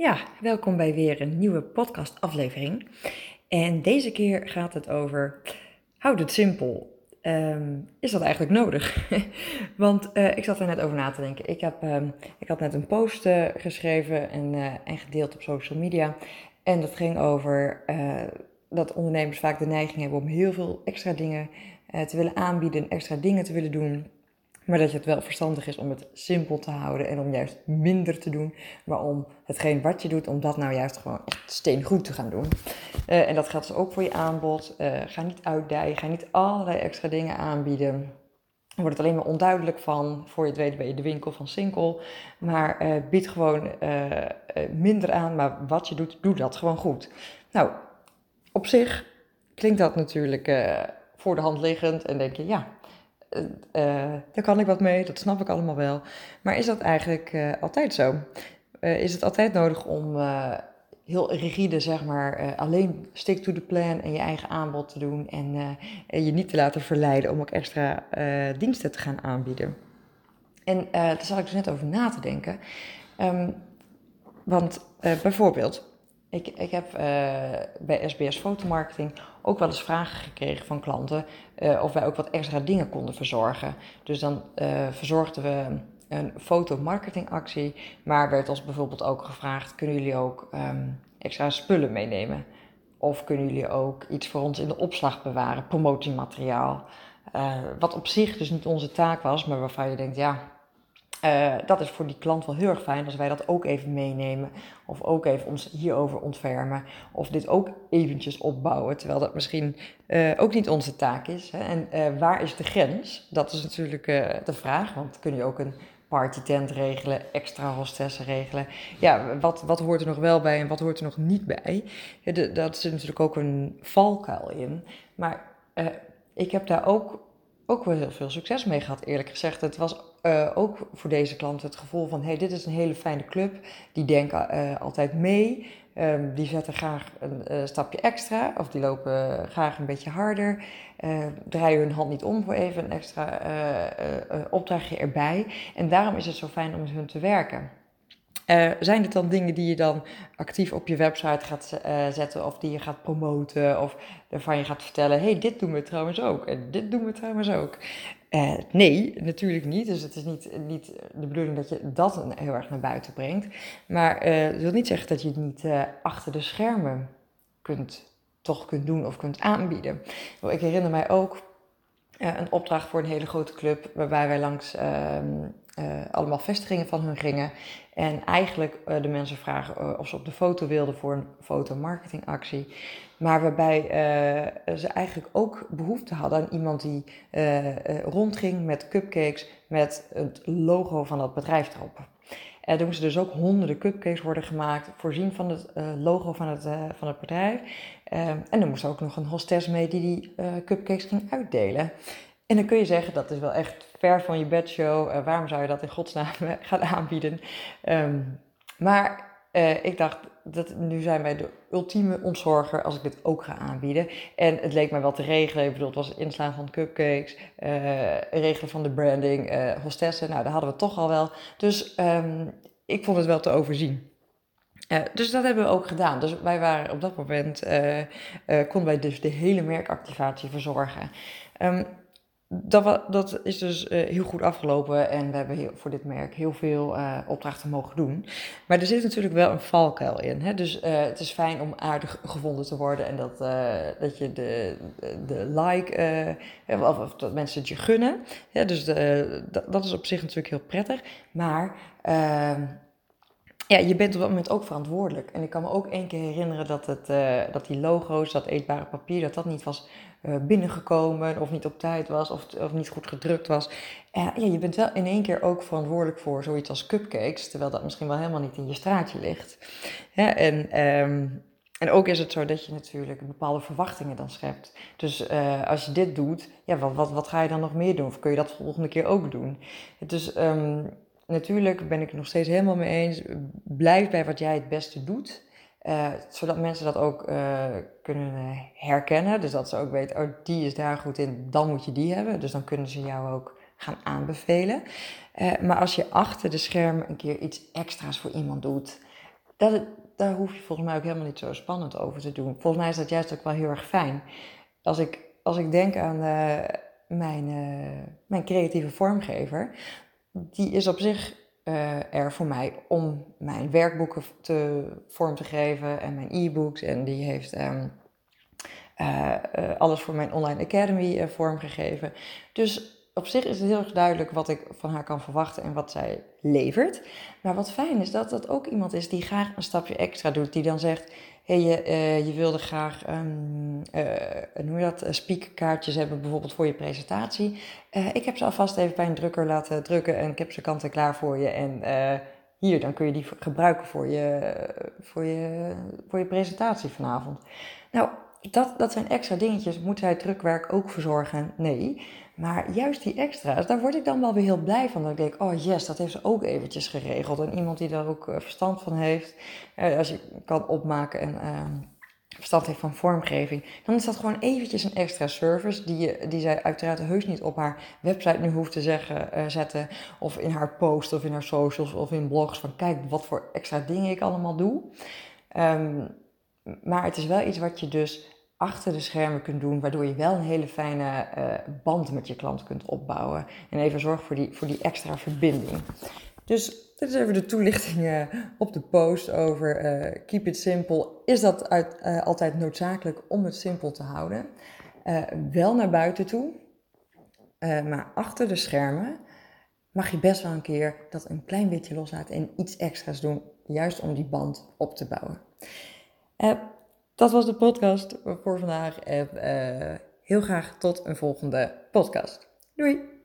Ja, welkom bij weer een nieuwe podcast-aflevering. En deze keer gaat het over: houd het simpel. Ehm, is dat eigenlijk nodig? Want uh, ik zat er net over na te denken. Ik, heb, um, ik had net een post uh, geschreven en, uh, en, gedeeld op social media. En dat ging over dat ondernemers vaak de neiging hebben om heel veel extra dingen te willen aanbieden, extra dingen te willen doen. Maar dat het wel verstandig is om het simpel te houden en om juist minder te doen. Maar om hetgeen wat je doet, om dat nou juist gewoon echt steengoed te gaan doen. Uh, en dat geldt dus ook voor je aanbod. Uh, ga niet uitdijen, ga niet allerlei extra dingen aanbieden. Wordt het alleen maar onduidelijk van. Voor je het weet ben je de winkel van Sinkel. Maar uh, bied gewoon minder aan. Maar wat je doet, doe dat gewoon goed. Nou, op zich klinkt dat natuurlijk voor de hand liggend. En denk je, ja, uh, daar kan ik wat mee, dat snap ik allemaal wel. Maar is dat eigenlijk uh, altijd zo? Is het altijd nodig om heel rigide, zeg maar, alleen stick to the plan en je eigen aanbod te doen en, je niet te laten verleiden om ook extra diensten te gaan aanbieden? En daar zat ik dus net over na te denken. Um, want bijvoorbeeld, ik, ik heb uh, bij SBS Fotomarketing ook wel eens vragen gekregen van klanten uh, of wij ook wat extra dingen konden verzorgen. Dus dan uh, verzorgden we een fotomarketingactie, maar werd ons bijvoorbeeld ook gevraagd: kunnen jullie ook um, extra spullen meenemen? Of kunnen jullie ook iets voor ons in de opslag bewaren, promotiemateriaal? wat op zich dus niet onze taak was, maar waarvan je denkt: ja, uh, dat is voor die klant wel heel erg fijn als wij dat ook even meenemen. Of ook even ons hierover ontfermen. Of dit ook eventjes opbouwen. Terwijl dat misschien uh, ook niet onze taak is. Hè. En uh, waar is de grens? Dat is natuurlijk de vraag. Want kun je ook een partytent regelen, extra hostessen regelen. Ja, wat, wat hoort er nog wel bij en wat hoort er nog niet bij? Dat zit natuurlijk ook een valkuil in. Maar ik heb daar ook ook wel heel veel succes mee gehad, eerlijk gezegd. Het was uh, ook voor deze klant het gevoel van: hey, dit is een hele fijne club. Die denken uh, altijd mee. Um, die zetten graag een uh, stapje extra, of die lopen graag een beetje harder. draaien hun hand niet om voor even een extra opdrachtje erbij. En daarom is het zo fijn om met hun te werken. Uh, zijn het dan dingen die je dan actief op je website gaat uh, zetten of die je gaat promoten of waarvan je gaat vertellen, hey, dit doen we trouwens ook en dit doen we trouwens ook? Uh, nee, natuurlijk niet. Dus het is niet, niet de bedoeling dat je dat heel erg naar buiten brengt. Maar dat wil niet zeggen dat je het niet achter de schermen kunt, toch kunt doen of kunt aanbieden. Ik herinner mij ook een opdracht voor een hele grote club waarbij wij langs ehm, uh, allemaal vestigingen van hun gingen. En eigenlijk uh, de mensen vragen uh, of ze op de foto wilden voor een fotomarketingactie. Maar waarbij ze eigenlijk ook behoefte hadden aan iemand die rondging met cupcakes met het logo van dat bedrijf erop. En moesten dus ook honderden cupcakes worden gemaakt, voorzien van het logo van het, van het bedrijf. en er moest ook nog een hostess mee die die cupcakes ging uitdelen. En dan kun je zeggen, dat is wel echt ver van je bedshow. Uh, waarom zou je dat in godsnaam gaan aanbieden? Um, maar uh, ik dacht, dat, nu zijn wij de ultieme ontzorger als ik dit ook ga aanbieden. En het leek mij wel te regelen. Ik bedoel, het was het inslaan van cupcakes, uh, regelen van de branding, hostessen. Nou, dat hadden we toch al wel. Dus um, ik vond het wel te overzien. Dus dat hebben we ook gedaan. Dus wij waren op dat moment, konden wij dus de hele merkactivatie verzorgen. Um, dat, dat is dus uh, heel goed afgelopen en we hebben heel, voor dit merk heel veel uh, opdrachten mogen doen. Maar er zit natuurlijk wel een valkuil in. Hè? Dus uh, het is fijn om aardig gevonden te worden en dat, dat je de, de like, of, of, dat mensen het je gunnen. Ja, dus de, dat, dat, is op zich natuurlijk heel prettig. Maar ehm, ja, je bent op dat moment ook verantwoordelijk. En ik kan me ook één keer herinneren dat, het, dat die logo's, dat eetbare papier, dat dat niet was uh, binnengekomen of niet op tijd was of, of niet goed gedrukt was. Uh, ja, je bent wel in één keer ook verantwoordelijk voor zoiets als cupcakes, terwijl dat misschien wel helemaal niet in je straatje ligt. En, um, en ook is het zo dat je natuurlijk bepaalde verwachtingen dan schept. Dus als je dit doet, ja, wat, wat, wat ga je dan nog meer doen? Of kun je dat de volgende keer ook doen? Dus um, natuurlijk ben ik het nog steeds helemaal mee eens. Blijf bij wat jij het beste doet. Uh, zodat mensen dat ook uh, kunnen herkennen. Dus dat ze ook weten, oh, die is daar goed in, dan moet je die hebben. Dus dan kunnen ze jou ook gaan aanbevelen. Maar als je achter de schermen een keer iets extra's voor iemand doet, dat, daar hoef je volgens mij ook helemaal niet zo spannend over te doen. Volgens mij is dat juist ook wel heel erg fijn. Als ik, als ik denk aan mijn, mijn creatieve vormgever, die is op zich uh, er voor mij om mijn werkboeken te, vorm te geven en mijn e-books. En die heeft um, alles voor mijn online academy vormgegeven. Dus op zich is het heel erg duidelijk wat ik van haar kan verwachten en wat zij levert. Maar wat fijn is dat dat ook iemand is die graag een stapje extra doet. Die dan zegt, hey, je, uh, je wilde graag um, uh, hoe dat, speakerkaartjes hebben bijvoorbeeld voor je presentatie. Ik heb ze alvast even bij een drukker laten drukken en ik heb ze kant en klaar voor je. En hier, dan kun je die gebruiken voor je, voor je, voor je presentatie vanavond. Nou, dat, dat zijn extra dingetjes. Moet zij drukwerk ook verzorgen? Nee. Maar juist die extra's, daar word ik dan wel weer heel blij van. Dat ik denk, oh yes, dat heeft ze ook eventjes geregeld. En iemand die daar ook eh, verstand van heeft. Eh, als je kan opmaken en uh, verstand heeft van vormgeving. Dan is dat gewoon eventjes een extra service. Die, je, die zij uiteraard heus niet op haar website nu hoeft te zeggen, uh, zetten. Of in haar post of in haar socials of in blogs. Van kijk wat voor extra dingen ik allemaal doe. Um, maar het is wel iets wat je dus achter de schermen kunt doen, waardoor je wel een hele fijne uh, band met je klant kunt opbouwen. En even zorg voor die, voor die extra verbinding. Dus dit is even de toelichting uh, op de post over uh, keep it simple. Is dat uit, altijd noodzakelijk om het simpel te houden? wel naar buiten toe, maar achter de schermen mag je best wel een keer dat een klein beetje loslaten en iets extra's doen, juist om die band op te bouwen. Dat was de podcast voor vandaag en uh, heel graag tot een volgende podcast. Doei!